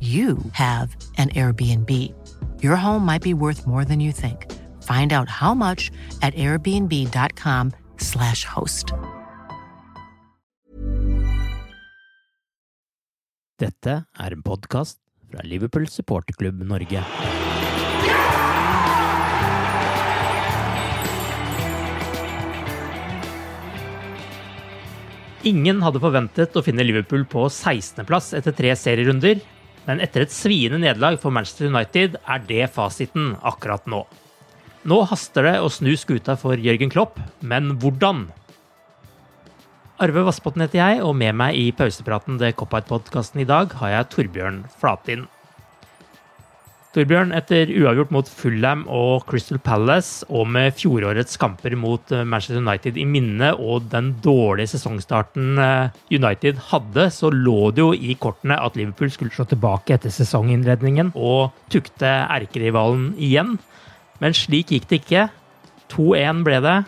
you have an Airbnb. Your home might be worth more than you think. Find out how much at airbnb.com/slash host. Dette er en podkast fra Liverpool supporterklubb Norge. Ingen hadde forventet å finne Liverpool på 16.-plass etter tre serierunder, men etter et sviende nederlag for Manchester United er det fasiten akkurat nå. Nå haster det å snu skuta for Jørgen Klopp, men hvordan? Arve Vassbotn heter jeg, og med meg i pausepraten til Coppite-podkasten i dag har jeg Torbjørn Flatin. Torbjørn, etter uavgjort mot Fulham og Crystal Palace, og med fjorårets kamper mot eh, Manchester United i minne og den dårlige sesongstarten eh, United hadde, så lå det jo i kortene at Liverpool skulle slå tilbake etter sesonginnredningen og tukte erkerivalen igjen. Men slik gikk det ikke. 2-1 ble det.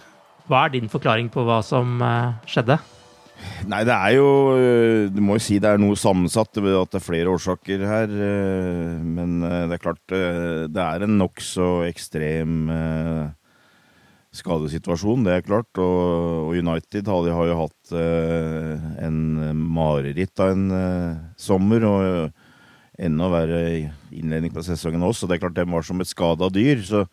Hva er din forklaring på hva som eh, skjedde? Nei, det er jo eh, Du må jo si det er noe sammensatt, at det er flere årsaker her. eh, Men eh, det er klart det er en nokså ekstrem skadesituasjon, det er klart. Og United har jo hatt en mareritt av en sommer. Og enda verre innledning på sesongen også. Det er klart de var som et skada dyr. så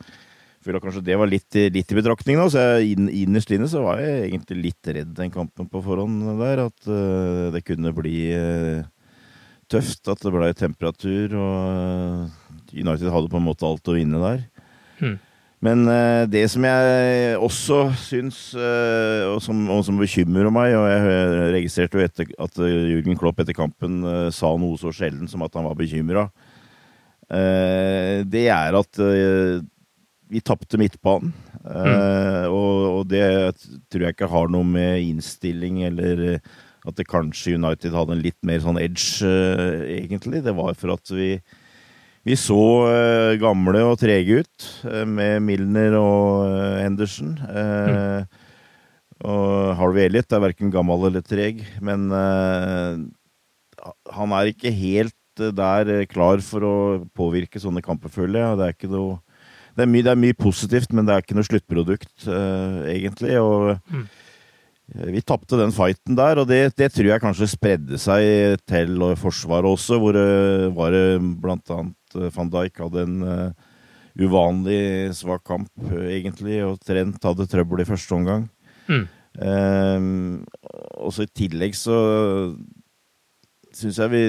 føler kanskje det var litt, litt i betraktning. nå. Så jeg, innerst inne så var jeg egentlig litt redd den kampen på forhånd der. At uh, det kunne bli uh, tøft, at det ble temperatur. Og United hadde på en måte alt å vinne der. Hmm. Men uh, det som jeg også syns, og som, og, som, bekymrer meg, og jeg registrerte jo etter at Jürgen Klopp etter kampen sa noe så sjelden som at han var bekymra, det er at vi tapte midtbanen. Mm. Uh, og, og, det tror jeg ikke har noe med innstilling eller eh, at det kanskje United hadde en litt mer sånn edge, uh, egentlig. Det var for at vi, vi så gamle og trege ut med Milner og Henderson. Mm. Og Harvey Elliot er verken gammel eller treg, men han er ikke helt der klar for å påvirke sånne kamper, føler jeg. Det er ikke noe det er, mye, det er mye positivt, men det er ikke noe sluttprodukt, uh, egentlig. Og mm. vi tapte den fighten der, og det, det, tror jeg kanskje spredde seg til Forsvaret også, hvor det var blant annet eh, van Dijk hadde en uh, uvanlig svak kamp, egentlig, og Trent hadde trøbbel i første omgang. Mm. Um, og så i tillegg så syns jeg vi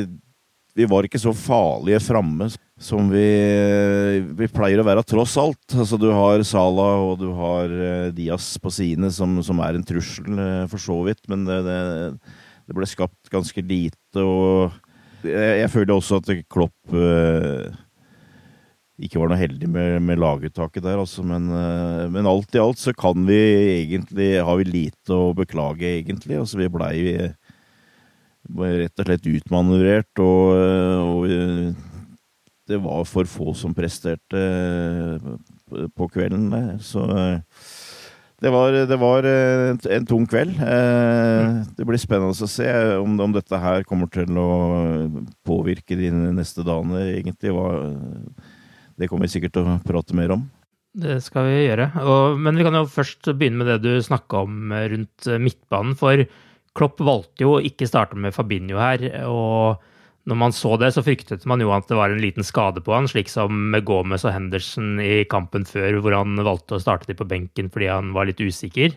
vi var ikke så farlige framme som vi, vi, pleier å være, tross alt. Altså, du har Sala og du har uh, Diaz på sine, som, som, er en trussel, uh, for så vidt. Men det, det, det, ble skapt ganske lite, og jeg, jeg føler også at Klopp uh, ikke var noe heldig med, med laguttaket der, altså. Men, men, alt i alt så kan vi egentlig Har vi lite å beklage, egentlig. Altså, vi blei rett og slett utmanøvrert og, og det var for få som presterte på kvelden. Så det var, det var en, en, tung kveld. Det blir spennende å se om, om, dette her kommer til å påvirke de neste dagene, egentlig. Det kommer vi sikkert til å prate mer om. Det skal vi gjøre. Og, men vi kan jo først begynne med det du snakka om rundt midtbanen. For Klopp valgte jo å ikke starte med Fabinho her. og når man så det, så fryktet man jo at det var en liten skade på han, slik som med Gomez og Henderson i kampen før, hvor han valgte å starte de på benken fordi han var litt usikker.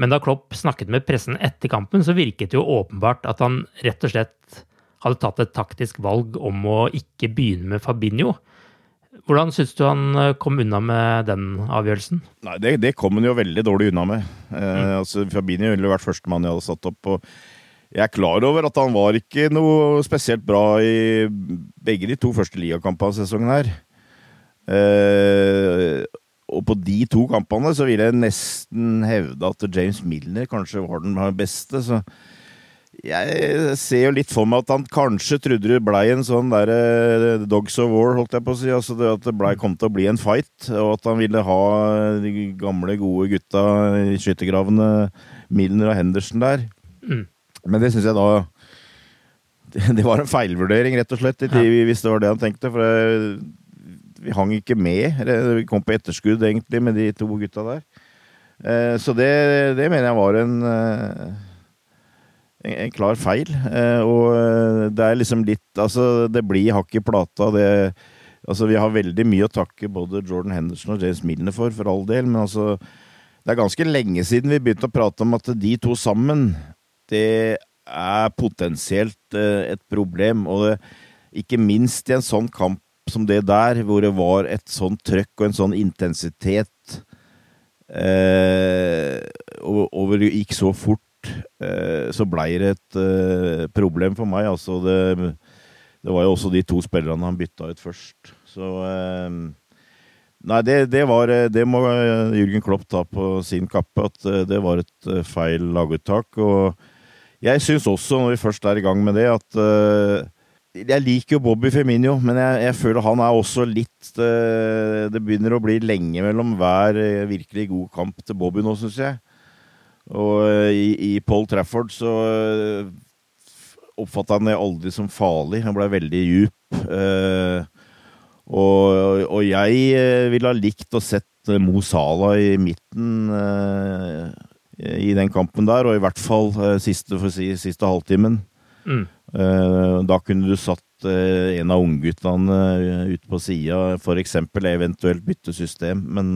Men da Klopp snakket med pressen etter kampen, så virket det jo åpenbart at han rett og slett hadde tatt et taktisk valg om å ikke begynne med Fabinho. Hvordan syns du han eh, kom unna med den avgjørelsen? Nei, Det, det kom han jo veldig dårlig unna med. Eh, mm. altså, Fabinho ville vært førstemann jeg hadde satt opp. og Jeg er klar over at han var ikke noe spesielt bra i begge de to første ligakampene av sesongen her. Eh, og på de to kampene så vil jeg nesten hevde at James Milner kanskje var den beste. så jeg ser jo litt for meg at han kanskje trodde det blei en sånn der uh, Dogs of War, holdt jeg på å si. Altså det, at det ble, kom til å bli en fight, og at han ville ha de gamle, gode gutta i skyttergravene, Milner og Henderson der. Mm. Men det syns jeg da det, var en feilvurdering, rett og slett, hvis det var det han tenkte. For vi hang ikke med. Vi kom på etterskudd, egentlig, med de to gutta der. Uh, så det, det, mener jeg var en uh, en, klar feil. Eh, og eh, det er liksom litt Altså, det blir hakk i plata. Det Altså, vi har veldig mye å takke både Jordan Henderson og James Milner for, for all del, men altså Det er ganske lenge siden vi begynte å prate om at de to sammen, det er potensielt eh, et problem. Og det, ikke minst i en sånn kamp som det der, hvor det var et sånn trøkk og en sånn intensitet eh, og, det gikk så fort Eh, så blei det et eh, problem for meg. Altså det, det, var jo også de to spillerne han bytta ut først. Så eh, Nei, det, det, var Det må Jürgen Klopp ta på sin kappe, at det var et feil laguttak. Og jeg syns også, når vi først er i gang med det, at jeg liker jo Bobby Firmino, men jeg, jeg, føler han er også litt Det begynner å bli lenge mellom hver virkelig god kamp til Bobby nå, syns jeg. Og i, i Paul Trafford så oppfatta han det aldri som farlig. Han ble veldig djup. Og, og, jeg ville ha likt å sett Mo Salah i midten i den kampen der, og i hvert fall siste, si, siste halvtimen. Mm. Da kunne du satt en av ungguttene ute på sida, f.eks. eventuelt byttesystem. Men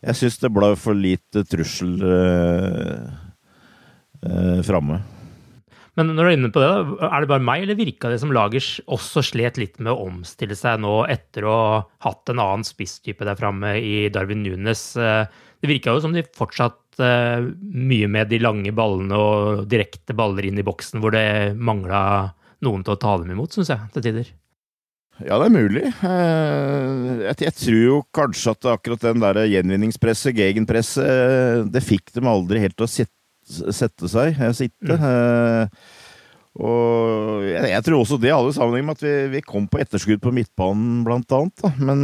jeg syns det ble for lite trussel eh, eh, framme. Men når du er inne på det, er det bare meg, eller virka det som Lagers også slet litt med å omstille seg nå etter å ha hatt en annen spisstype der framme i Darwin Nunes? Eh, det virka jo som de fortsatt eh, mye med de lange ballene og direkte baller inn i boksen, hvor det mangla noen til å ta dem imot, syns jeg, til tider. Ja, det er mulig. Eh, jeg, tror jo kanskje at akkurat den der gjenvinningspresset, gegenpresset, eh, det fikk dem aldri helt til å sette seg, eh, sitte. Mm. Og jeg, tror også det hadde sammenheng med at vi, vi, kom på etterskudd på midtbanen, blant annet. Da. Men,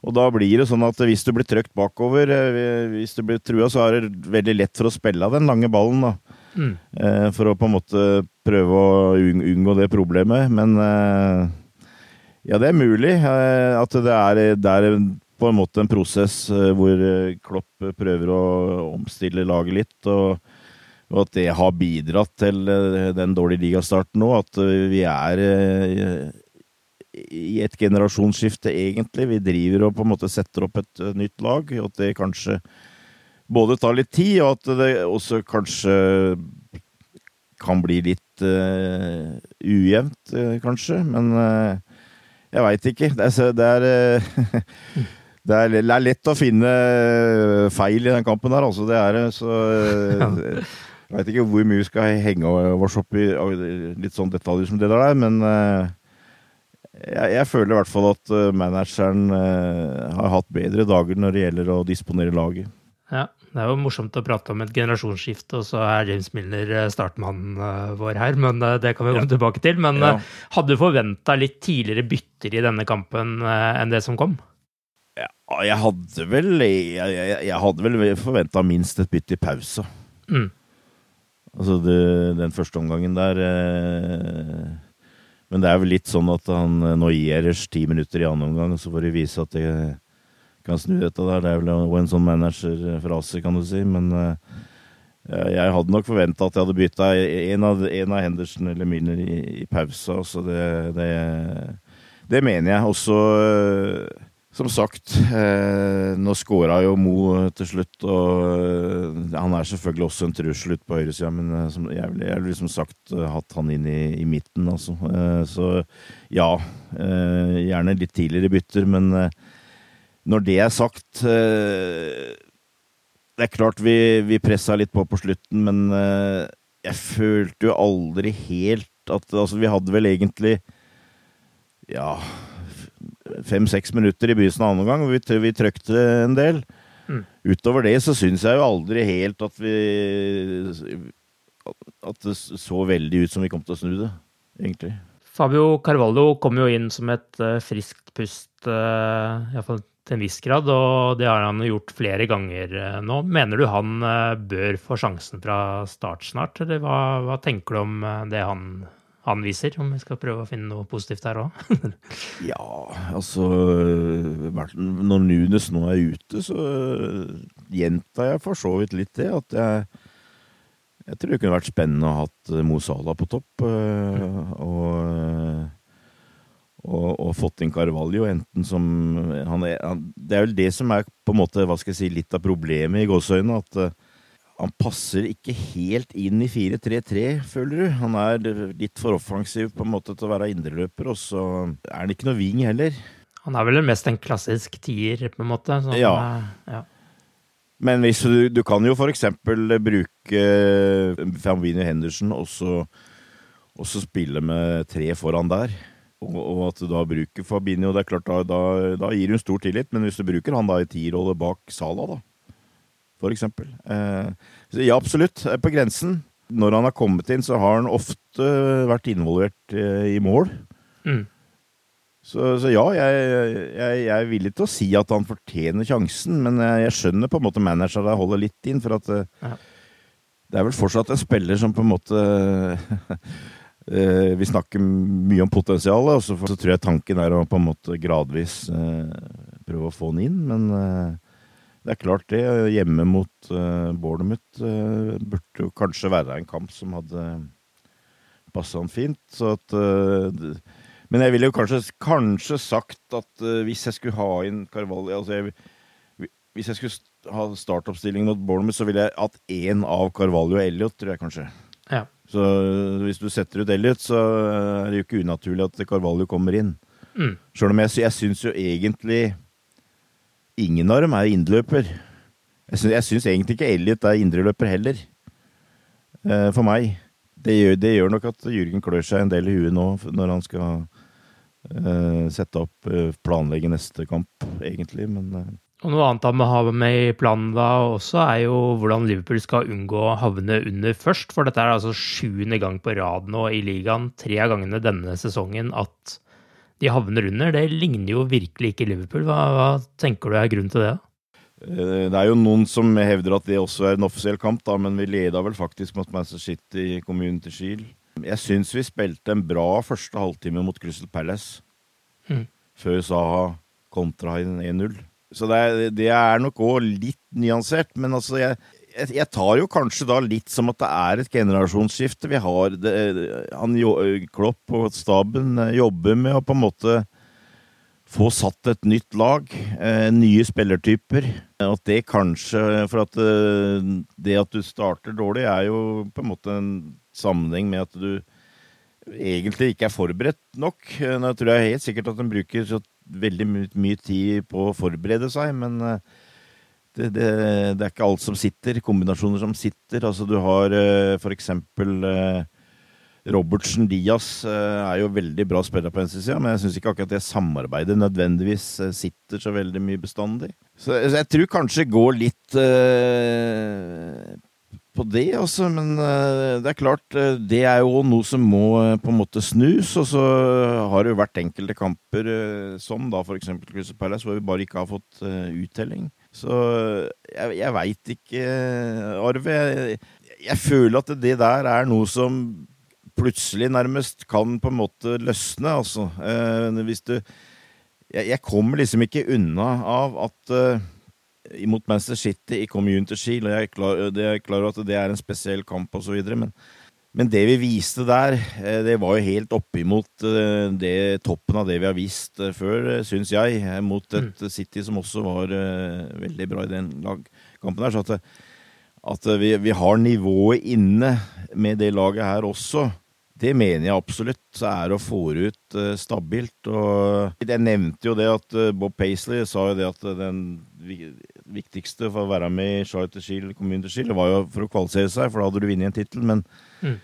og da blir det sånn at hvis du blir trøkt bakover, hvis du blir trua, så er det veldig lett for å spille av den lange ballen. da. Mm. For å på en måte prøve å unngå det problemet. Men ja, det er mulig. Eh, at det er, det er på en måte en prosess eh, hvor eh, Klopp prøver å omstille laget litt. og, og at det har bidratt til den dårlige ligastarten nå. At vi er i et generasjonsskifte, egentlig. Vi driver og på en måte setter opp et nytt lag. Og at det kanskje både tar litt tid, og at det også kanskje kan bli litt uh, ujevnt, uh, kanskje. Men uh, jeg veit ikke. Det er, det, er, uh, det, er, det er, lett å finne eh, feil i den kampen her, altså. Det er det. Så eh, jeg veit ikke hvor mye vi skal henge oss opp i litt sånn detaljer som det der, men jeg, jeg, føler i hvert fall at manageren har hatt bedre dager når det gjelder å disponere laget. Ja, det er jo morsomt å prate om et generasjonsskifte, og så er James Milner eh, startmannen eh, vår her, men eh, det kan vi komme ja. tilbake til. Men ja. hadde du forventa litt tidligere bytter i denne kampen enn det som kom? Ja, jeg hadde vel Jeg, jeg, jeg hadde vel forventa minst et bytte i pause. Mm. Altså det, den første omgangen der eh, Men det er vel litt sånn at han nå gir ti minutter i annen omgang, så får de vise at de kan snu dette der. Det er vel en sånn managerfrase, kan du si. Men uh, jeg hadde nok forventa at jeg hadde bytta en en av Henderson eller Milner i, i pausa. Så det, det, det, mener jeg. Også, uh, som sagt, eh, nå skåra jo Mo til slutt. Og han er selvfølgelig også en trussel ute på høyresida, men som, jeg ville liksom sagt hatt han inn i, i midten, altså. så ja, gjerne litt tidligere bytter, men når det er sagt eh, Det er klart vi, vi pressa litt på på slutten, men eh, jeg følte jo aldri helt at Altså, vi hadde vel egentlig Ja Fem-seks minutter i begynnelsen av andre gang, og vi, vi trøkte en del. Mm. Utover det så syns jeg jo aldri helt at vi At det så veldig ut som vi kom til å snu det, egentlig. Fabio Carvalho kom jo inn som et uh, friskt pust, uh, iallfall til en viss grad, og det har han gjort flere ganger eh, nå. Mener du han eh, bør få sjansen fra start snart, eller hva, hva tenker du om eh, det han, han, viser? Om vi skal prøve å finne noe positivt der òg? ja, altså Når Nunes nå er ute, så gjentar jeg for så vidt litt det. At jeg, jeg tror det kunne vært spennende å ha hatt Mo Salah på topp. og og, og, fått inn Carvalho, enten som han er, han, Det er vel det som er på en måte, hva skal jeg si, litt av problemet i gåseøynene. At han passer ikke helt inn i 4-3-3, føler du. Han er litt for offensiv på en måte til å være indreløper, og så er han ikke noe wing heller. Han er vel mest en klassisk tier, på en måte. Sånn, ja. ja. Men hvis du, du kan jo eksempel bruke Fambini Henderson og så, og så spille med tre foran der. Og, og, at du da bruker Fabinho det er klart da, da, da gir hun stor tillit, men hvis du bruker han da i tierrolle bak Sala, da, for eksempel eh, Ja, absolutt. På grensen. Når han har kommet inn, så har han ofte vært involvert eh, i mål. Mm. Så, så, ja, jeg, jeg, jeg, er villig til å si at han fortjener sjansen, men jeg, jeg skjønner på en måte manageren holder litt inn, for at eh, ja. det er vel fortsatt en spiller som på en måte Eh, vi snakker mye om potensialet, og så, så, tror jeg tanken er å på en måte gradvis eh, prøve å få han inn. Men eh, det er klart det. Hjemme mot eh, Bournemouth uh, burde jo kanskje være en kamp som hadde passa han fint. Så at uh, Men jeg ville jo kanskje, kanskje sagt at uh, hvis jeg skulle ha inn Carvalho altså jeg, Hvis jeg skulle ha startoppstilling mot Bournemouth, så ville jeg hatt én av Carvalho og Elliot, tror jeg kanskje. Ja. Så hvis du setter ut Elliot, så er det jo ikke unaturlig at Carvalho kommer inn. Mm. Sjøl om jeg, jeg syns jo egentlig ingen av dem er indreløper. Jeg syns egentlig ikke Elliot er indreløper heller, eh, for meg. Det gjør, det gjør, nok at Jürgen klør seg en del i huet nå når han skal eh, sette opp, eh, planlegge neste kamp, egentlig, men eh, og Noe annet han må ha med i planen da også, er jo hvordan Liverpool skal unngå å havne under først. For dette er altså sjuende gang på rad nå i ligaen, tre av gangene denne sesongen, at de havner under. Det ligner jo virkelig ikke Liverpool. Hva, hva tenker du er grunnen til det? Eh, det er jo noen som hevder at det også er en offisiell kamp, da, men vi leda vel faktisk mot Manchester City i Community Shield. Jeg syns vi spilte en bra første halvtime mot Crystal Palace, mm. før Saha kontra 1-0. Så det er, det er nok òg litt nyansert, men altså jeg, jeg, jeg, tar jo kanskje da litt som at det er et generasjonsskifte. Vi har det, han, Klopp og staben eh, jobber med å på en måte få satt et nytt lag, eh, nye spillertyper. At det kanskje For at eh, det at du starter dårlig, er jo på en måte en sammenheng med at du egentlig ikke er forberedt nok. Nå tror jeg helt sikkert at en bruker veldig my mye tid på å forberede seg, men det, det, det, er ikke alt som sitter. Kombinasjoner som sitter. Altså du har uh, for eksempel uh, Robertsen Diaz er jo veldig bra spiller på venstresida, men jeg syns ikke akkurat det samarbeidet nødvendigvis sitter så veldig mye bestandig. Så jeg tror kanskje går litt uh, på det, altså. Men uh, det er klart, uh, det er jo noe som må på en måte snus. Og så har det jo vært enkelte kamper, som da f.eks. Crystal Palace, hvor vi bare ikke har fått uttelling. Så jeg, jeg veit ikke, Arve. Jeg, jeg føler at det der er noe som plutselig nærmest kan på en måte løsne, altså. Eh, hvis du jeg, jeg, kommer liksom ikke unna av at eh, imot Manchester City i Community Shield, og jeg er klar over at det er en spesiell kamp osv., men, men det vi viste der, uh, det var jo helt oppimot uh, det toppen av det vi har vist uh, før, syns jeg, mot et mm. City som også var veldig bra i den lagkampen der. Så at, at vi, vi har nivået inne med det laget her også. Det mener jeg absolutt så er å få ut stabilt. Og jeg nevnte jo det at Bob Paisley sa jo det at den viktigste for å være med i Charlotte Shield, Community Shield, var jo for å kvalifisere seg, for da hadde du vunnet en tittel. Men mm.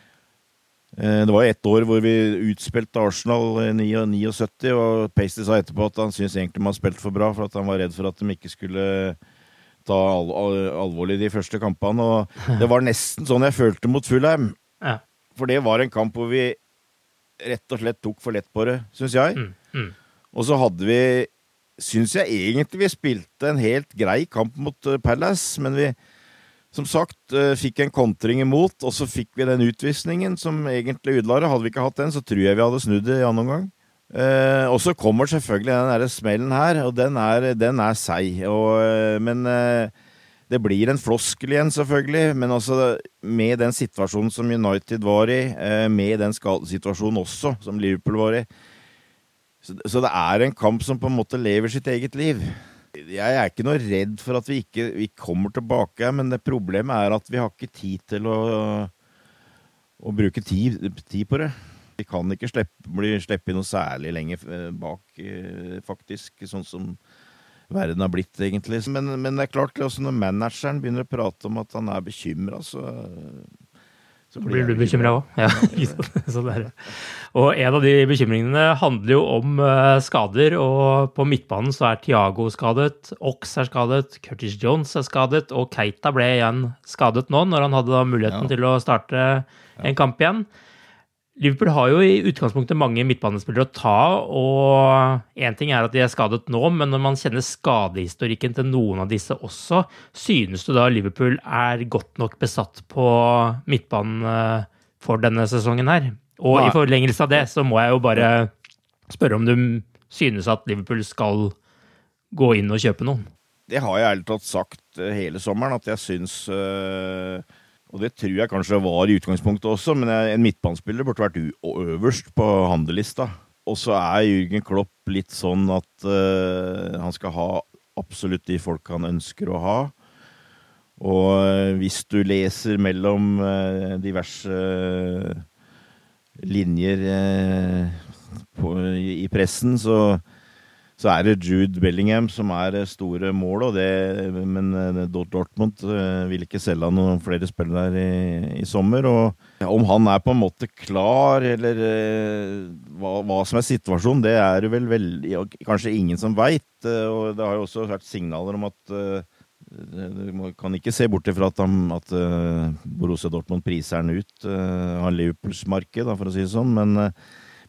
det var jo ett år hvor vi utspilte Arsenal i 79, og Pasty sa etterpå at han syntes egentlig man spilte spilt for bra, for at han var redd for at de ikke skulle ta al al alvorlig de første kampene. Og det var nesten sånn jeg følte mot Fulheim. Ja. For det var en kamp hvor vi rett og slett tok for lett på det, syns jeg. Mm, mm. Og så hadde vi Syns jeg egentlig vi spilte en helt grei kamp mot uh, Palace, men vi som sagt uh, fikk en kontring imot, og så fikk vi den utvisningen som egentlig ødela det. Hadde vi ikke hatt den, så tror jeg vi hadde snudd det i annen omgang. Eh, og så kommer selvfølgelig den derre smellen her, og den er, den er seig. men det blir en floskel igjen, selvfølgelig, men altså med den situasjonen som United var i, eh, med den skadesituasjonen også som Liverpool var i Så det er en kamp som på en måte lever sitt eget liv. Jeg er ikke noe redd for at vi ikke vi kommer tilbake, men det problemet er at vi har ikke tid til å, å bruke tid, tid, på det. Vi kan ikke slippe, bli sluppet noe særlig lenger eh, bak, eh, faktisk, sånn som verden har blitt, egentlig. Men, men det er klart, også når manageren begynner å prate om at han er bekymra, så, så blir, du bekymra òg? Ja. og en av de bekymringene handler jo om uh, skader. og På midtbanen så er Tiago skadet, Ox er skadet, Curtis Jones er skadet, og Keita ble igjen skadet nå, når han hadde muligheten ja. til å starte en kamp igjen. Liverpool har jo i utgangspunktet mange midtbanespillere å ta, og én ting er at de er skadet nå, men når man kjenner skadehistorikken til noen av disse også, synes du da Liverpool er godt nok besatt på midtbanen eh, for denne sesongen her? Og Nei. i forlengelse av det så må jeg jo bare spørre om du synes at Liverpool skal gå inn og kjøpe noen? Det har jeg ærlig talt sagt eh, hele sommeren, at jeg syns øh og det tror jeg kanskje var i utgangspunktet også, men en midtbanespiller burde vært øverst på handellista. Og så er Jürgen Klopp litt sånn at uh, han skal ha absolutt de folk han ønsker å ha. Og uh, hvis du leser mellom uh, diverse linjer på, i, pressen, så så er det Jude Bellingham som er det store mål, det, men eh, Dortmund eh, vil ikke selge noen flere spillere i, i, sommer. og Om han er på en måte klar, eller eh, hva, hva som er situasjonen, det er det vel veldig, kanskje ingen som veit. Og det har jo også vært signaler om at man kan ikke se bort ifra at, at Borussia Dortmund priser han ut av Liverpools marked, for å si det sånn. men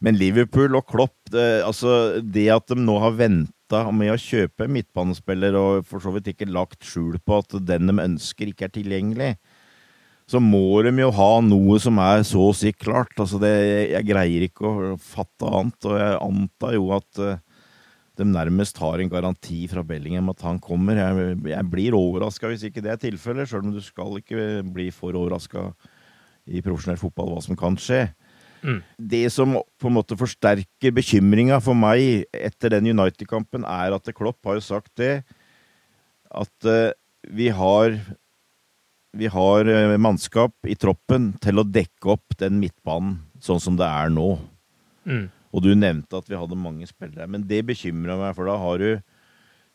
men Liverpool og Klopp, det, altså det at de nå har venta med å kjøpe midtbanespiller og for så vidt ikke lagt skjul på at den de ønsker, ikke er tilgjengelig, så må de jo ha noe som er så å si klart. Altså det, jeg greier ikke å fatte annet, og jeg antar jo at uh, de nærmest har en garanti fra Bellingham at han kommer. Jeg, jeg blir overraska hvis ikke det er tilfellet, sjøl om du skal ikke bli for overraska i profesjonell fotball hva som kan skje. Mm. Det som på en måte forsterker bekymringa for meg etter den United-kampen, er at Klopp har jo sagt det, at uh, vi har vi har uh, mannskap i troppen til å dekke opp den midtbanen sånn som det er nå. Mm. Og du nevnte at vi hadde mange spillere, men det bekymra meg, for da har du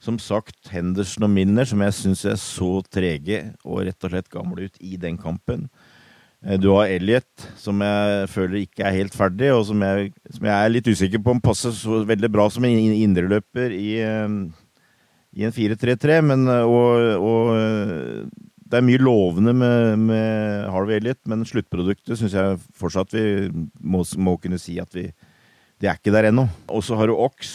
som sagt Henderson og Minner, som jeg syns er så trege og rett og slett gamle ut i den kampen. Eh, Du har Elliot, som jeg føler ikke er helt ferdig, og som jeg, som jeg er litt usikker på om passer så veldig bra som en in- indreløper i, eh, i en 4-3-3. Men eh, og, og eh, det er mye lovende med, med Harvey Elliot, men sluttproduktet syns jeg fortsatt vi må, må kunne si at vi det er ikke der ennå. Og så har du Ox,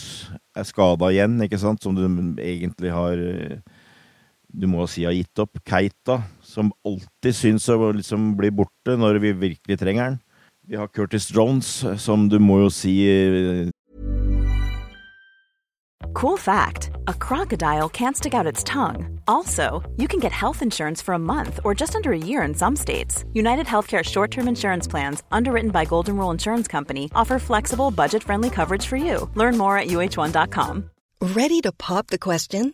er skada igjen, ikke sant, som du egentlig har Du må si har gitt opp. Keita, som alltid syns å liksom bli borte når vi virkelig trenger den. Vi har Curtis Jones, som du må jo si eh, Cool fact a crocodile can't stick out its tongue. Also, you can get health insurance for a month or just under a year in some states. United Healthcare short term insurance plans, underwritten by Golden Rule Insurance Company, offer flexible, budget friendly coverage for you. Learn more at uh1.com. Ready to pop the question?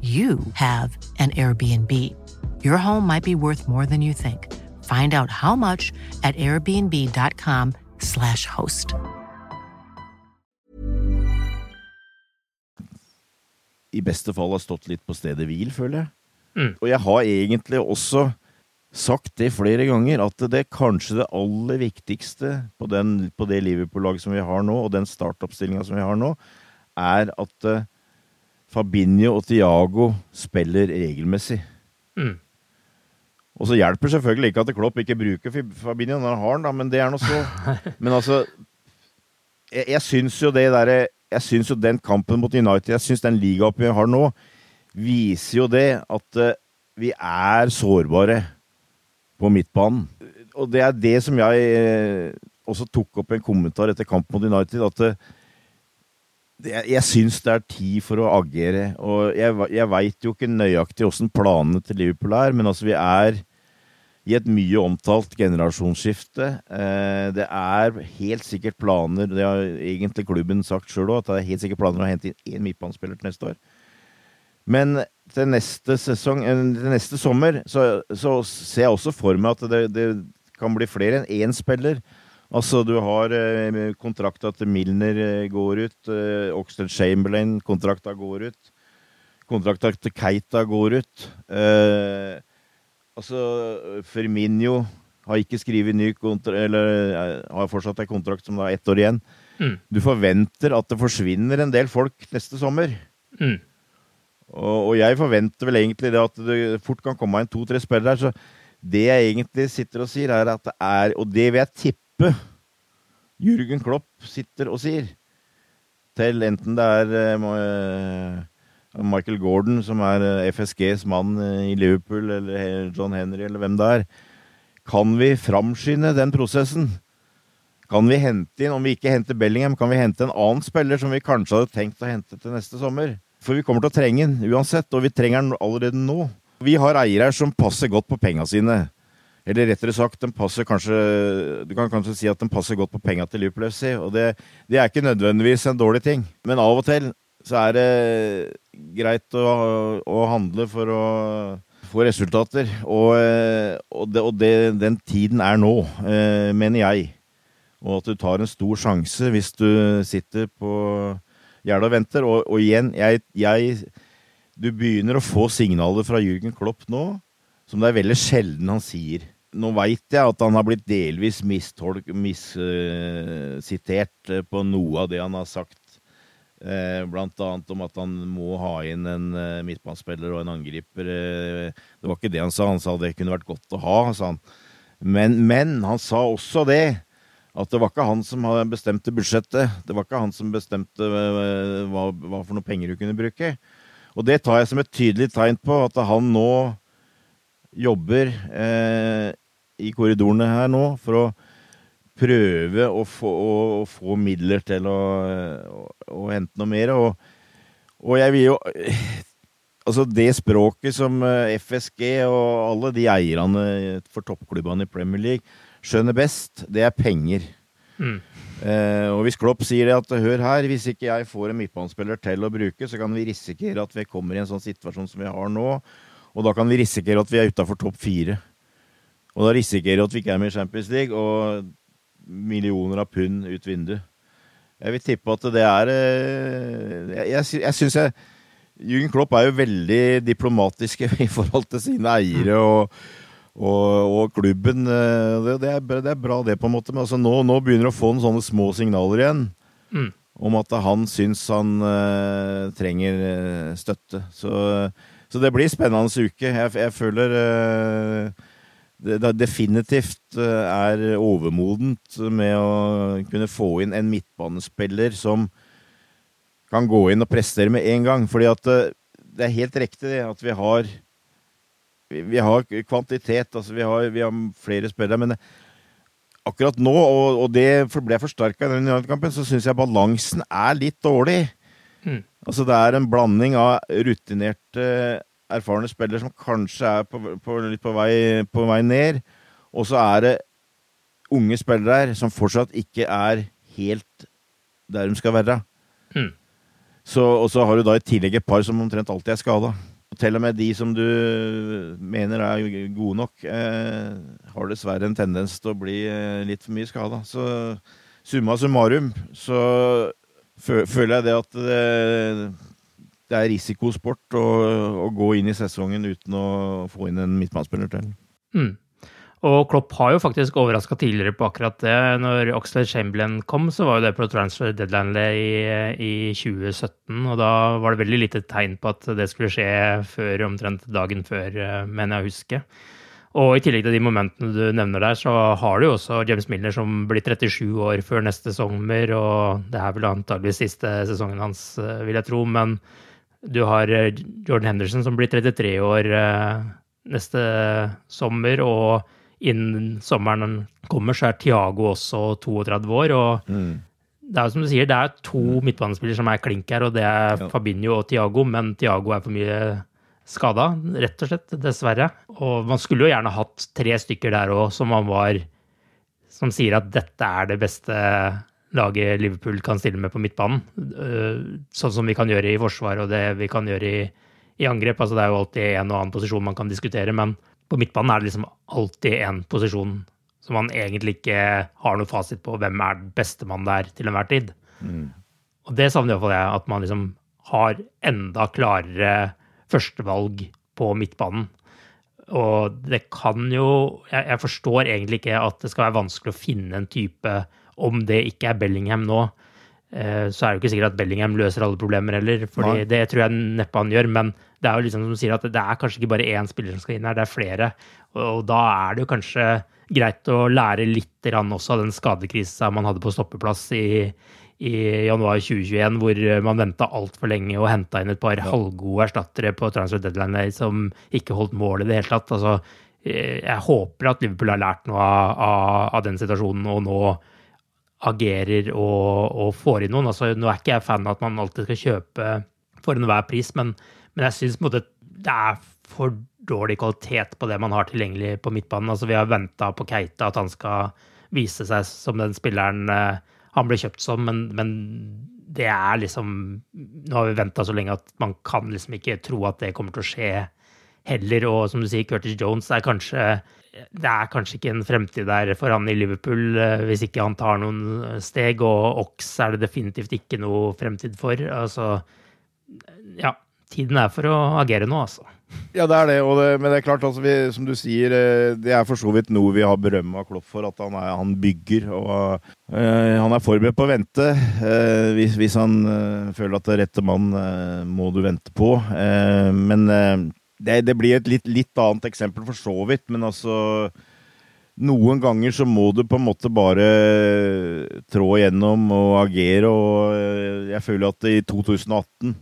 you have an Airbnb. Your home might be worth more than you think. Find out how much at airbnb.com/slash host. i beste fall har stått litt på stedet hvil, føler jeg. Mm. Og jeg har egentlig også sagt det flere ganger, at det er kanskje det aller viktigste på, den, på det Liverpool-laget som vi har nå, og den startoppstillinga som vi har nå, er at eh, Fabinho og Tiago spiller regelmessig. Mm. Og så hjelper selvfølgelig ikke at Klopp ikke bruker Fabinho når han har den, men det er nå så. Men altså Jeg, jeg syns jo det derre Jeg syns jo den kampen mot United, jeg syns den ligaoppgjøret vi har nå, viser jo det at uh, vi er sårbare på midtbanen. Og det er det som jeg uh, også tok opp i en kommentar etter kampen mot United, at uh, jeg, jeg syns det er tid for å agere. Og jeg, jeg veit jo ikke nøyaktig åssen planene til Liverpool er, men altså vi er i et mye omtalt generasjonsskifte. Eh, det er helt sikkert planer, det har egentlig klubben sagt sjøl òg, at det er helt sikkert planer å hente inn én midtbanespiller til neste år. Men til neste sesong, eh, til neste sommer, så, så ser jeg også for meg at det, det kan bli flere enn én spiller. Altså, du har eh, kontrakta til Milner eh, går ut, eh, Oxlade Chamberlain, kontrakta går ut. Kontrakta til Keita går ut. Eh, altså, Firmino har ikke skrevet ny kontrakt, eller eh, har fortsatt en kontrakt som er ett år igjen. Mm. Du forventer at det forsvinner en del folk neste sommer. Mm. Og, og jeg forventer vel egentlig det at det fort kan komme inn to-tre spillere. Så det jeg egentlig sitter og sier, er at det er Og det vil jeg tippe Jürgen Klopp sitter og sier. Til enten det er eh, eh, Michael Gordon, som er eh, FSGs mann i Liverpool, eller John Henry, eller hvem det er. Kan vi framskynde den prosessen? Kan vi hente inn, om vi ikke henter Bellingham, kan vi hente en annen spiller som vi kanskje hadde tenkt å hente til neste sommer? For vi kommer til å trenge den uansett, og vi trenger den allerede nå. Vi har eiere som passer godt på penga sine. Eller rettere sagt, den passer kanskje Du kan kanskje si at den passer godt på penga til Liverpool FC, og det, det, er ikke nødvendigvis en dårlig ting. Men av og til så er det greit å, å handle for å få resultater. Og, og, det, og det, den tiden er nå, eh, mener jeg. Og at du tar en stor sjanse hvis du sitter på gjerdet og venter. Og, og igjen, jeg, jeg, Du begynner å få signaler fra Jürgen Klopp nå som det er veldig sjelden han sier. Nå veit jeg at han har blitt delvis missitert uh, på noe av det han har sagt. Uh, blant annet om at han må ha inn en uh, midtbanespiller og en angriper. Eh, det var ikke det han sa. Han sa det kunne vært godt å ha. sa han. Men, men han sa også det at det var ikke han som bestemte budsjettet. Det var ikke han som bestemte hva, hva, for noe penger du kunne bruke. Og det tar jeg som et tydelig tegn på at han nå jobber eh, i korridorene her nå for å prøve å få, å, å få midler til å, å, hente noe mer. Og, og jeg vil jo Altså, det språket som eh, FSG og alle de eierne for toppklubbene i Premier League skjønner best, det er penger. Mm. Eh, og hvis Klopp sier det at hør her, hvis ikke jeg får en midtbanespiller til å bruke, så kan vi risikere at vi kommer i en sånn situasjon som vi har nå, og da kan vi risikere at vi er utafor topp fire. Og da risikerer du at vi ikke er med i Champions League, og millioner av pund ut vinduet. Jeg vil tippe at det er eh, Jeg, jeg, jeg syns jeg Jürgen Klopp er jo veldig diplomatisk i forhold til sine eiere og, og, og klubben. Eh, det, det, er, det, er, bra, det, på en måte. Men altså, nå, nå begynner du å få noen sånne små signaler igjen. Mm. Om at han syns han uh, trenger støtte. Så så det blir spennende uke. Jeg, jeg føler uh, det, det, definitivt uh, er overmodent med å kunne få inn en midtbanespiller som kan gå inn og prestere med en gang. Fordi at uh, det er helt riktig at vi har vi, har kvantitet, altså vi har, vi har flere spillere. men akkurat nå, og, og det ble forsterka i den kampen, så syns jeg balansen er litt dårlig. Mm. Altså Det er en blanding av rutinerte, erfarne spillere som kanskje er på, på, litt på vei, på vei, ned, og så er det unge spillere her som fortsatt ikke er helt der de skal være. Mm. Så, og så har du da i tillegg et par som omtrent alltid er skada. Til og med de som du mener er gode nok, eh, har dessverre en tendens til å bli eh, litt for mye skada. Så summa summarum så føler jeg det at det, det er risikosport å, å, gå inn i sesongen uten å få inn en midtbanespiller til. Mm. Og Klopp har jo faktisk overraska tidligere på akkurat det. Når Oxlade Chamberlain kom, så var jo det på transfer deadline i, i 2017. Og da var det veldig lite tegn på at det skulle skje før omtrent dagen før, mener jeg å huske. Og i tillegg til de momentene du nevner der, så har du jo også James Milner som blir 37 år før neste sommer, og det er vel antageligvis siste sesongen hans, eh, vil jeg tro. Men du har eh, Jordan Henderson som blir 33 år eh, neste sommer, og innen sommeren kommer, så er Tiago også 32 år. og mm. Det er jo som du sier, det er to mm. midtbanespillere som er klink her, og det er ja. Fabinho og Tiago, men Tiago er for mye skada, rett og slett, dessverre. Og man skulle jo gjerne hatt tre stykker der òg som man var Som sier at dette er det beste laget Liverpool kan stille med på midtbanen. Eh, sånn som vi kan gjøre i forsvar og det vi kan gjøre i, i angrep. Altså, det er jo alltid en og annen posisjon man kan diskutere, men på midtbanen er det liksom alltid en posisjon som man egentlig ikke har noe fasit på hvem er den beste mann der til enhver tid. Mm. Og det savner iallfall jeg, at man liksom har enda klarere førstevalg på midtbanen. Og det kan jo jeg, jeg, forstår egentlig ikke at det skal være vanskelig å finne en type Om det ikke er Bellingham nå, eh, så er det jo ikke sikkert at Bellingham løser alle problemer heller. for det tror jeg neppe han gjør. Men det er jo liksom som sier at det er kanskje ikke bare én spiller som skal inn her, det er flere. Og, og da er det jo kanskje greit å lære litt også av den skadekrisa man hadde på stoppeplass i, i januar 2021, hvor man venta altfor lenge og henta inn et par ja. halvgode erstattere på transfer deadline som ikke holdt mål i det hele tatt. Altså, eh, jeg håper at Liverpool har lært noe av, av, av den situasjonen og nå agerer og, og, får inn noen. Altså, nå er ikke jeg fan av at man alltid skal kjøpe for enhver pris, men, men jeg syns det er for dårlig kvalitet på det man har tilgjengelig på midtbanen. Altså, vi har venta på Keita, at han skal vise seg som den spilleren uh, han ble kjøpt som, men, men, det er liksom Nå har vi venta så lenge at man kan liksom ikke tro at det kommer til å skje heller. Og som du sier, Curtis Jones er kanskje det er kanskje ikke en fremtid der for han i Liverpool uh, hvis ikke han tar noen steg, og Ox er det definitivt ikke noe fremtid for. Altså, ja, tiden er for å agere nå, altså. Ja, det er det, det men det er klart, altså, vi, som du sier, eh, det er for så vidt noe vi har berømma Klopp for, at han, er, han bygger. og øh, Han er forberedt på å vente. øh, hvis, hvis, han øh, føler at det er rette mann, må du vente på. men det, det, blir et litt, litt, annet eksempel for så vidt, men altså noen ganger så må du på en måte bare trå igjennom og agere, og jeg føler at i 2018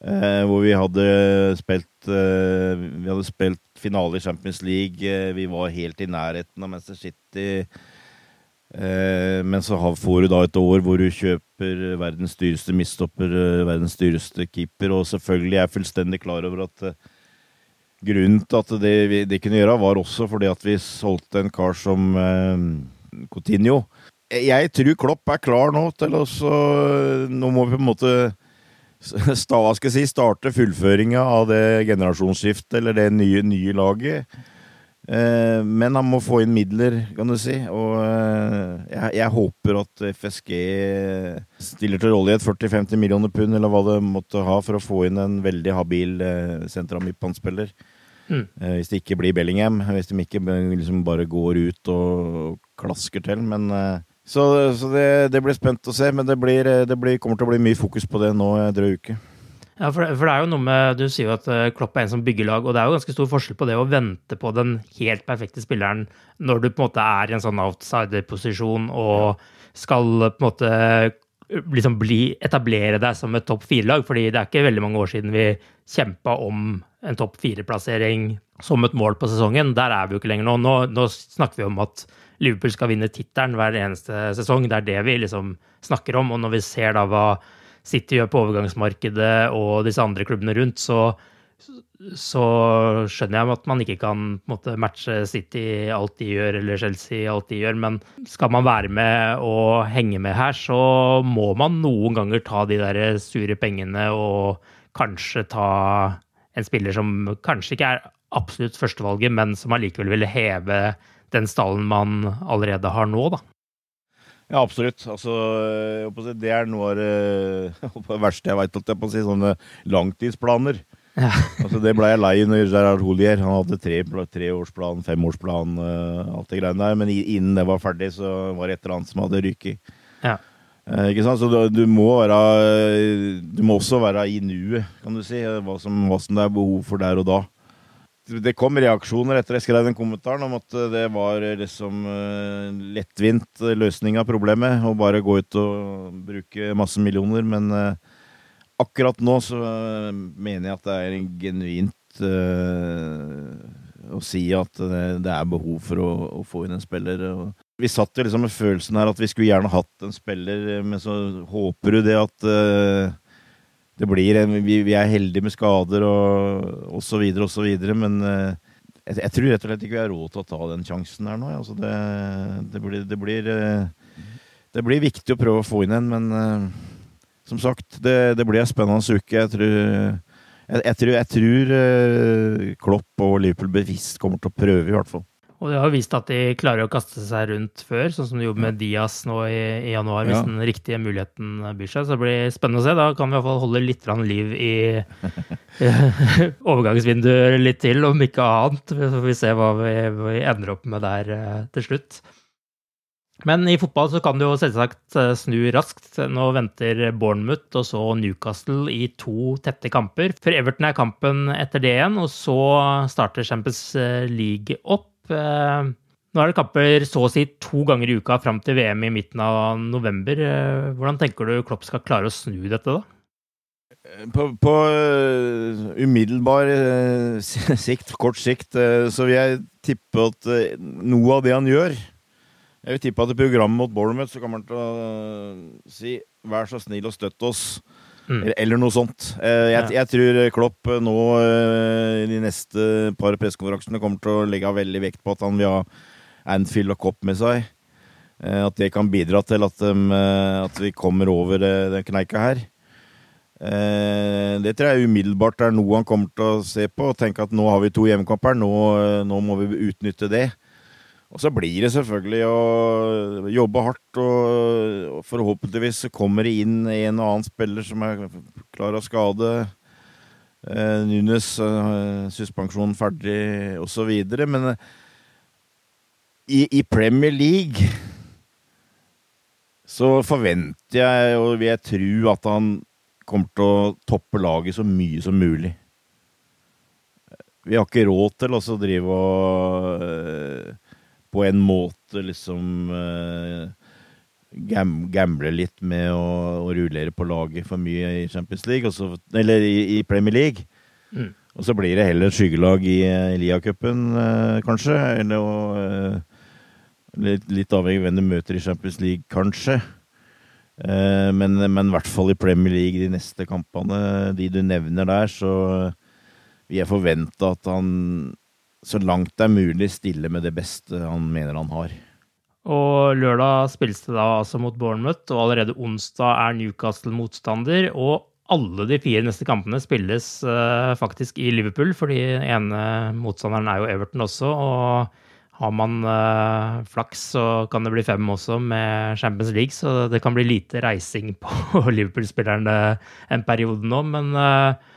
Eh, hvor vi hadde spilt eh, Vi hadde spilt finale i Champions League. Eh, vi var helt i nærheten av Manchester City. Eh, men så får du da et år hvor du kjøper verdens dyreste midtstopper, eh, verdens dyreste keeper, og selvfølgelig er jeg fullstendig klar over at eh, grunnen til at det det kunne gjøre, var også fordi at vi solgte en kar som Coutinho. Jeg tror Klopp er klar nå til å Nå må vi på en måte jeg si, starte fullføringa av det generasjonsskiftet, eller det nye, nye laget. Eh, men han må få inn midler, kan du si. Og eh, jeg, jeg, håper at FSG stiller til rådighet 40-50 millioner pund, eller hva det måtte ha, for å få inn en veldig habil eh, sentral midtbanespiller. Mm. Hvis det ikke blir Bellingham. Hvis de ikke liksom bare går ut og klasker til. Men så, så det, det, blir spent å se, men det, blir, det blir, kommer til å bli mye fokus på det nå drøy uke. Ja, for, for, det er jo noe med Du sier jo at eh, Klopp er en som bygger lag, og det er jo ganske stor forskjell på det å vente på den helt perfekte spilleren når du på en måte er i en sånn outsider-posisjon og skal på en måte liksom bli, etablere deg som et topp fire-lag. fordi det er ikke veldig mange år siden vi kjempa om en topp fire-plassering som et mål på sesongen. Der er vi jo ikke lenger nå. Nå, nå snakker vi om at Liverpool skal vinne tittelen hver eneste sesong. Det er det vi liksom snakker om. Og når vi ser da hva City gjør på overgangsmarkedet og disse andre klubbene rundt, så, så skjønner jeg at man ikke kan måte, matche City alt de gjør, eller Chelsea alt de gjør. Men skal man være med og henge med her, så må man noen ganger ta de der sure pengene og kanskje ta en spiller som kanskje ikke er absolutt førstevalget, men som allikevel vil heve den stallen man allerede har nå, da. Ja, absolutt. Altså, det er noe av det verste jeg veit, holdt jeg på å si. Sånne langtidsplaner. Ja. altså, det ble jeg lei under Gerard Holier. Han hadde tre, treårsplan, femårsplan, uh, alt det greiene der. Men innen det var ferdig, så var det et eller annet som hadde ryket. Ja. Uh, ikke sant? Så du, du, må være Du må også være i nuet, kan du si. Hva som, hva som det er behov for der og da det kom reaksjoner etter jeg skrev den kommentaren om at det var liksom uh, lettvint løsning av problemet å bare gå ut og bruke masse millioner. Men akkurat nå så mener jeg at det er genuint å si at det, er behov for å få inn en spiller. vi satt jo liksom med følelsen her at vi skulle gjerne hatt en spiller, men så håper du det at det blir vi, vi, er heldige med skader og osv., osv., men uh, jeg, jeg, tror rett og slett ikke vi har råd til å ta den sjansen her nå. Altså det, det, blir, det, blir, uh, det, blir, viktig å prøve å få inn en, men uh, som sagt, det, blir en spennende uke. Jeg tror, jeg, jeg tror, jeg tror Klopp og Liverpool bevisst kommer til å prøve, i hvert fall. Og det har vist at de klarer å kaste seg rundt før, sånn som de gjorde med Diaz nå i, i januar, hvis ja. den riktige muligheten byr seg. Så det blir spennende å se. Da kan vi iallfall holde litt liv i overgangsvinduet litt til, om ikke annet. Så får vi se hva vi, vi ender opp med der eh, til slutt. Men i fotball så kan det jo selvsagt eh, snu raskt. Nå venter Bournemouth og så Newcastle i to tette kamper. For Everton er kampen etter det igjen, og så starter Champions League opp. Eh, nå er det kamper så å si to ganger i uka fram til VM i midten av november. Eh, hvordan tenker du Klopp skal klare å snu dette, da? På, på uh, umiddelbar sikt, kort sikt, så vil jeg tippe at noe av det han gjør, Jeg vil tippe at i programmet mot Bournemouth så kommer han til å si 'vær så snill og støtt oss'. Mm. Eller, noe sånt. Eh, Jeg, jeg tror Klopp øh, nå i de neste par pressekonferansene kommer til å legge veldig vekt på at han vil ha Anfield og Kopp med seg. Eh, At det kan bidra til at, eh, at vi kommer over eh, den kneika her. Eh, Det tror jeg umiddelbart er noe han kommer til å se på og tenke at nå har vi to hjemmekamper, nå, eh, nå må vi utnytte det. Og så blir det selvfølgelig å jobbe hardt, og, forhåpentligvis kommer det inn en og annen spiller som er klar av skade. Eh, Nunes, eh, suspensjon ferdig, osv. Men eh, i, i Premier League så forventer jeg og vil jeg tro at han kommer til å toppe laget så mye som mulig. Vi har ikke råd til å drive og eh, på en måte liksom uh, gam, gamble litt med å, å rullere på laget for mye i Champions League, og så, eller i, i Premier League. Mm. Og så blir det heller skyggelag i i Lia-cupen, uh, kanskje. Eller eh, litt, litt avhengig av hvem du møter i Champions League, kanskje. Eh, men, men i hvert fall i Premier League, de neste kampene, de du nevner der, så vil jeg forvente at han så langt det er mulig stille med det beste han mener han har. Og lørdag spilles det da altså mot Bournemouth, og allerede onsdag er Newcastle motstander. Og alle de fire neste kampene spilles uh, faktisk i Liverpool, fordi ene motstanderen er jo Everton også. Og har man uh, flaks, så kan det bli fem også med Champions League, så det kan bli lite reising på Liverpool-spillerne en periode nå. Men eh,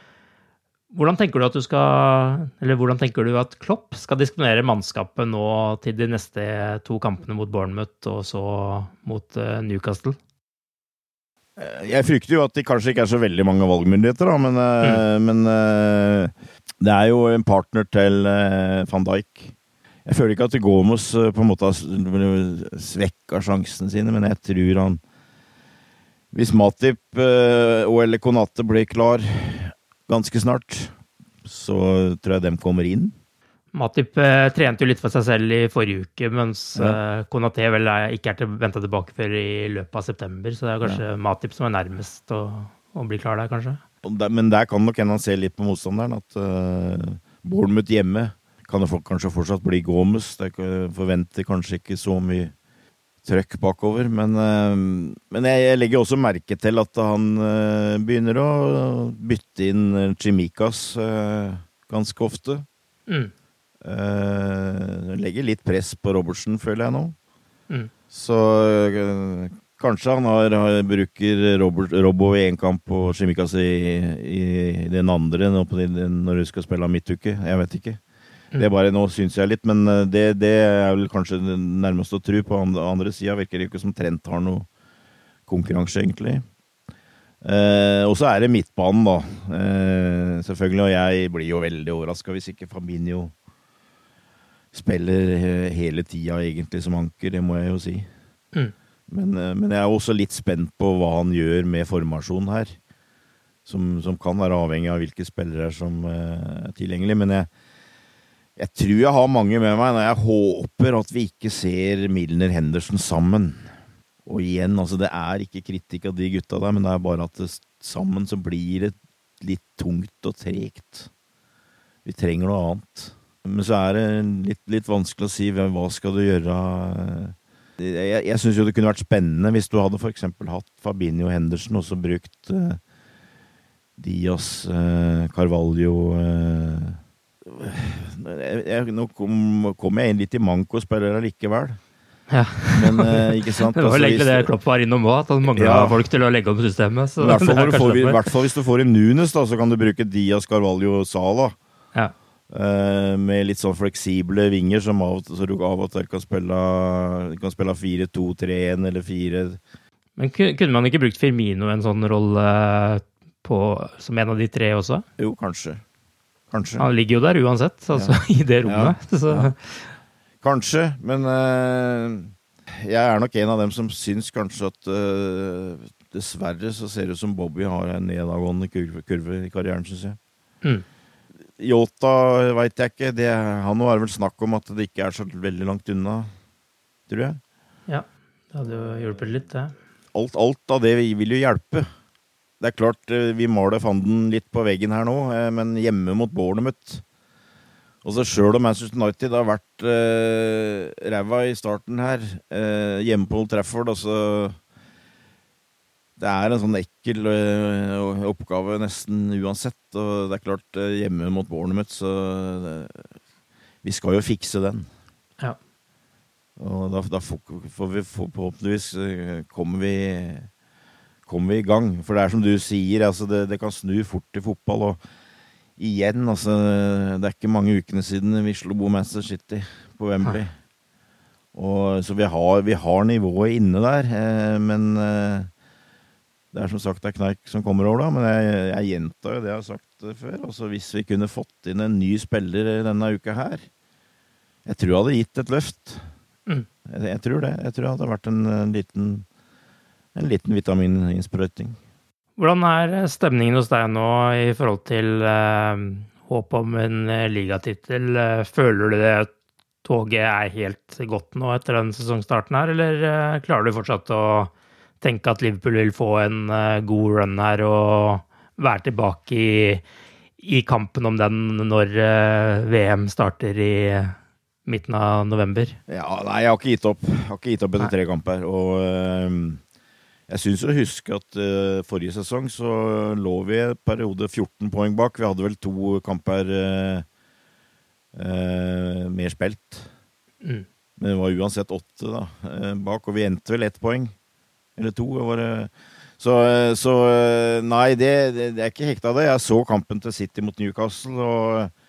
hvordan tenker du at du skal Eller hvordan tenker du at Klopp skal disponere mannskapet nå til de neste to kampene mot Bournemouth og så mot eh, Newcastle? Eh, Jeg frykter jo at det kanskje ikke er så veldig mange valgmyndigheter, da, men, mm. men eh, det er jo en partner til eh, van Dijk. Jeg føler ikke at Gomos eh, på en måte har svekka sjansene sine, men jeg tror han Hvis Matip eh, og eller Konate blir klar ganske snart, så tror jeg dem kommer inn. Matip eh, trente jo litt for seg selv i forrige uke, mens Ja. eh, Konaté vel er, ikke er til, venta tilbake før i løpet av september. Så det er kanskje Matip som er nærmest å, å bli klar der, kanskje. Men der kan nok hende han se litt på motstanderen. At uh, Bournemouth hjemme kan det kanskje fortsatt bli Gomez. Det er forventer kanskje ikke så mye trøkk bakover. Men, eh, men jeg, jeg legger også merke til at han eh, begynner å bytte inn Chimikas eh, ganske ofte. Mm. Legger litt press på Robertsen, føler jeg nå. Mm. Så kanskje han har, har, bruker Robert, Robbo i én kamp og Chimikas i, i den andre når du skal spille midtuke. Jeg vet ikke. Det er bare Nå syns jeg litt, men eh, det, det er vel kanskje det nærmeste å tro. På andre, sida virker det ikke som Trent har noe konkurranse, egentlig. Eh, og så er det midtbanen, da. Eh, selvfølgelig. Og jeg blir jo veldig overraska hvis ikke Fabinho spiller hele tida egentlig som anker, det må jeg jo si. Mm. Men, eh, men jeg er også litt spent på hva han gjør med formasjonen her. Som, som kan være avhengig av hvilke spillere som eh, er tilgjengelig. Men jeg, jeg tror jeg har mange med meg når jeg håper at vi ikke ser Milner Henderson sammen. Og igjen, altså det er ikke kritikk av de gutta der, men det er bare at det, sammen så blir det litt tungt og tregt. Vi trenger noe annet. Men så er det litt, litt vanskelig å si hva skal du gjøre. Jeg, jeg syns jo det kunne vært spennende hvis du hadde for eksempel hatt Fabinho Henderson og så brukt eh, Diaz, eh, Carvalho eh, jeg, Nå kom, kom jeg inn litt i mankospillere likevel. Ja. Men eh, ikke sant? Det var vel egentlig det Klopp var innom òg, at han mangla Ja. folk til å legge om systemet. I hvert fall, det du får, I hvert fall hvis du får en Nunes, da, så kan du bruke Diaz, Carvalho Sala. Ja. Eh, med litt sånn fleksible vinger som av så du av og til kan spille, kan spille 4-2-3-1 eller 4 Men kunne man ikke brukt Firmino en sånn rolle på, som en av de tre også? Jo, kanskje. Kanskje. Han ligger jo der uansett, altså i det rommet. Så, Ja. Kanskje, men uh, jeg er nok en av dem som syns kanskje at uh, Dessverre så ser det ut som Bobby har en nedadgående kurve, kurve i karrieren, syns jeg. Mm. Yota veit jeg ikke. Det, han er vel snakk om at det ikke er så veldig langt unna, tror jeg. Ja, det hadde jo hjulpet litt, det. Alt, alt av det vil jo hjelpe. Det er klart eh, vi maler fanden litt på veggen her nå, eh, men hjemme mot Bournemouth og så Sjøl om Manchester United har vært eh, ræva i starten her, eh, hjemme på Old Trafford altså, Det er en sånn ekkel eh, oppgave nesten uansett. Og det er klart, eh, hjemme mot Bournemouth, så det, Vi skal jo fikse den. Ja. Og da, da får, får vi forhåpentligvis eh, kommer vi, kommer vi i gang. For det er som du sier, altså det, det kan snu fort i fotball. og igjen, altså Det er ikke mange ukene siden vi slo Manchester City på Wembley. Og, så vi har, vi har, nivået inne der. Eh, men eh, det er som sagt det er kneik som kommer over, da. Men jeg, jeg gjentar jo det jeg har sagt før. Altså Hvis vi kunne fått inn en ny spiller denne uka her Jeg tror jeg hadde gitt et løft. Mm. Jeg, jeg, tror det. Jeg tror det hadde vært en, en liten, en liten vitamininnsprøyting. Hvordan er stemningen hos deg nå i forhold til eh, håp om en eh, ligatittel? Eh, føler du det toget er helt godt nå etter den sesongstarten her, eller eh, klarer du fortsatt å tenke at Liverpool vil få en eh, god run her og være tilbake i, i kampen om den når eh, VM starter i midten av november? Ja, nei, jeg har ikke gitt opp. Jeg har ikke gitt opp etter tre kamper. og jeg syns å huske at uh, forrige sesong så lå vi i periode 14 poeng bak. Vi hadde vel to kamper uh, uh, mer spilt. Mm. Men det var uansett åtte da, bak, og vi endte vel ett poeng. Eller to. så, så, nei, det, det, det, er ikke hekta det. Jeg så kampen til City mot Newcastle, og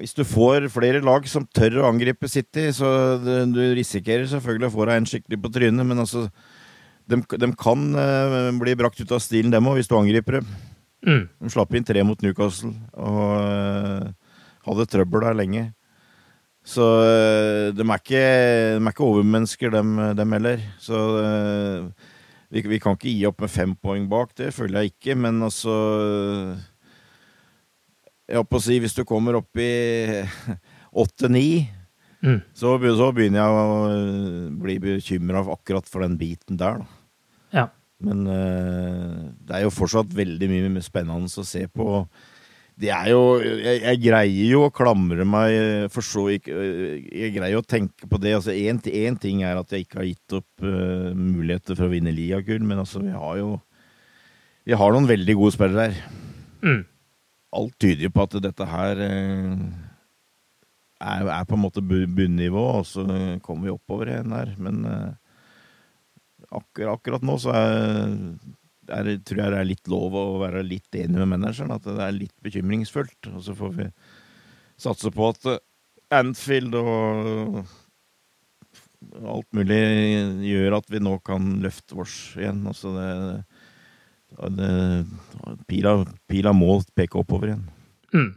hvis du får flere lag som tør å angripe City, så du risikerer selvfølgelig å få deg en skikkelig på trynet, men altså De, de kan uh, bli brakt ut av stilen, dem òg, hvis du angriper dem. Mm. De slapp inn tre mot Newcastle og uh, hadde trøbbel der lenge. Så uh, de, er ikke, de er ikke overmennesker, dem, dem heller. Så vi, vi, kan ikke gi opp med fem poeng bak, det føler jeg ikke, men altså jeg holdt på å si, hvis du kommer opp i åtte-ni, mm. så, så, begynner jeg å eh, bli bekymra akkurat for den biten der, da. Ja. Men uh, det er jo fortsatt veldig mye spennende å se på. Det er jo Jeg, jeg greier jo å klamre meg for så ikke Jeg greier å tenke på det. Altså, Én ting er at jeg ikke har gitt opp uh, muligheter for å vinne liagull, men altså, vi har jo Vi har noen veldig gode spillere her. Mm alt tyder jo på at dette her eh, er, er på en måte bunnivå, og så kommer vi oppover igjen her. Men eh, akkurat, akkurat nå så er, er, tror jeg det er litt lov å være litt enig med manageren. At det er litt bekymringsfullt. Og så får vi satse på at eh, Anfield og alt mulig gjør at vi nå kan løfte oss igjen. Altså det Pila, pila må peke oppover igjen. Mm.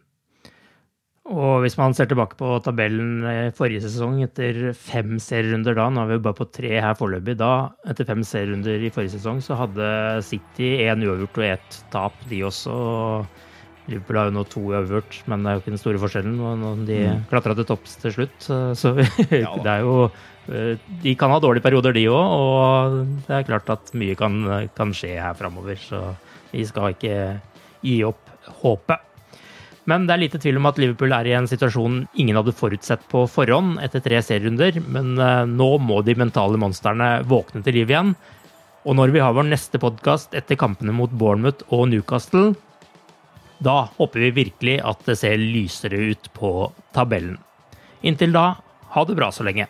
Og hvis man ser tilbake på tabellen forrige sesong etter fem serierunder da, nå er vi bare på tre her foreløpig, da etter fem serierunder i forrige sesong så hadde City én uavgjort og ett tap, de også. Liverpool har jo nå to uavgjort, men det er jo ikke den store forskjellen. De mm. klatra til topps til slutt, så ja, det er jo de kan ha dårlige perioder, de òg, og det er klart at mye kan, kan skje her framover. Så vi skal ikke gi opp håpet. Men det er lite tvil om at Liverpool er i en situasjon ingen hadde forutsett på forhånd etter tre serierunder, men eh, nå må de mentale monstrene våkne til liv igjen. Og når vi har vår neste podkast etter kampene mot Bournemouth og Newcastle, da håper vi virkelig at det ser lysere ut på tabellen. Inntil da, ha det bra så lenge.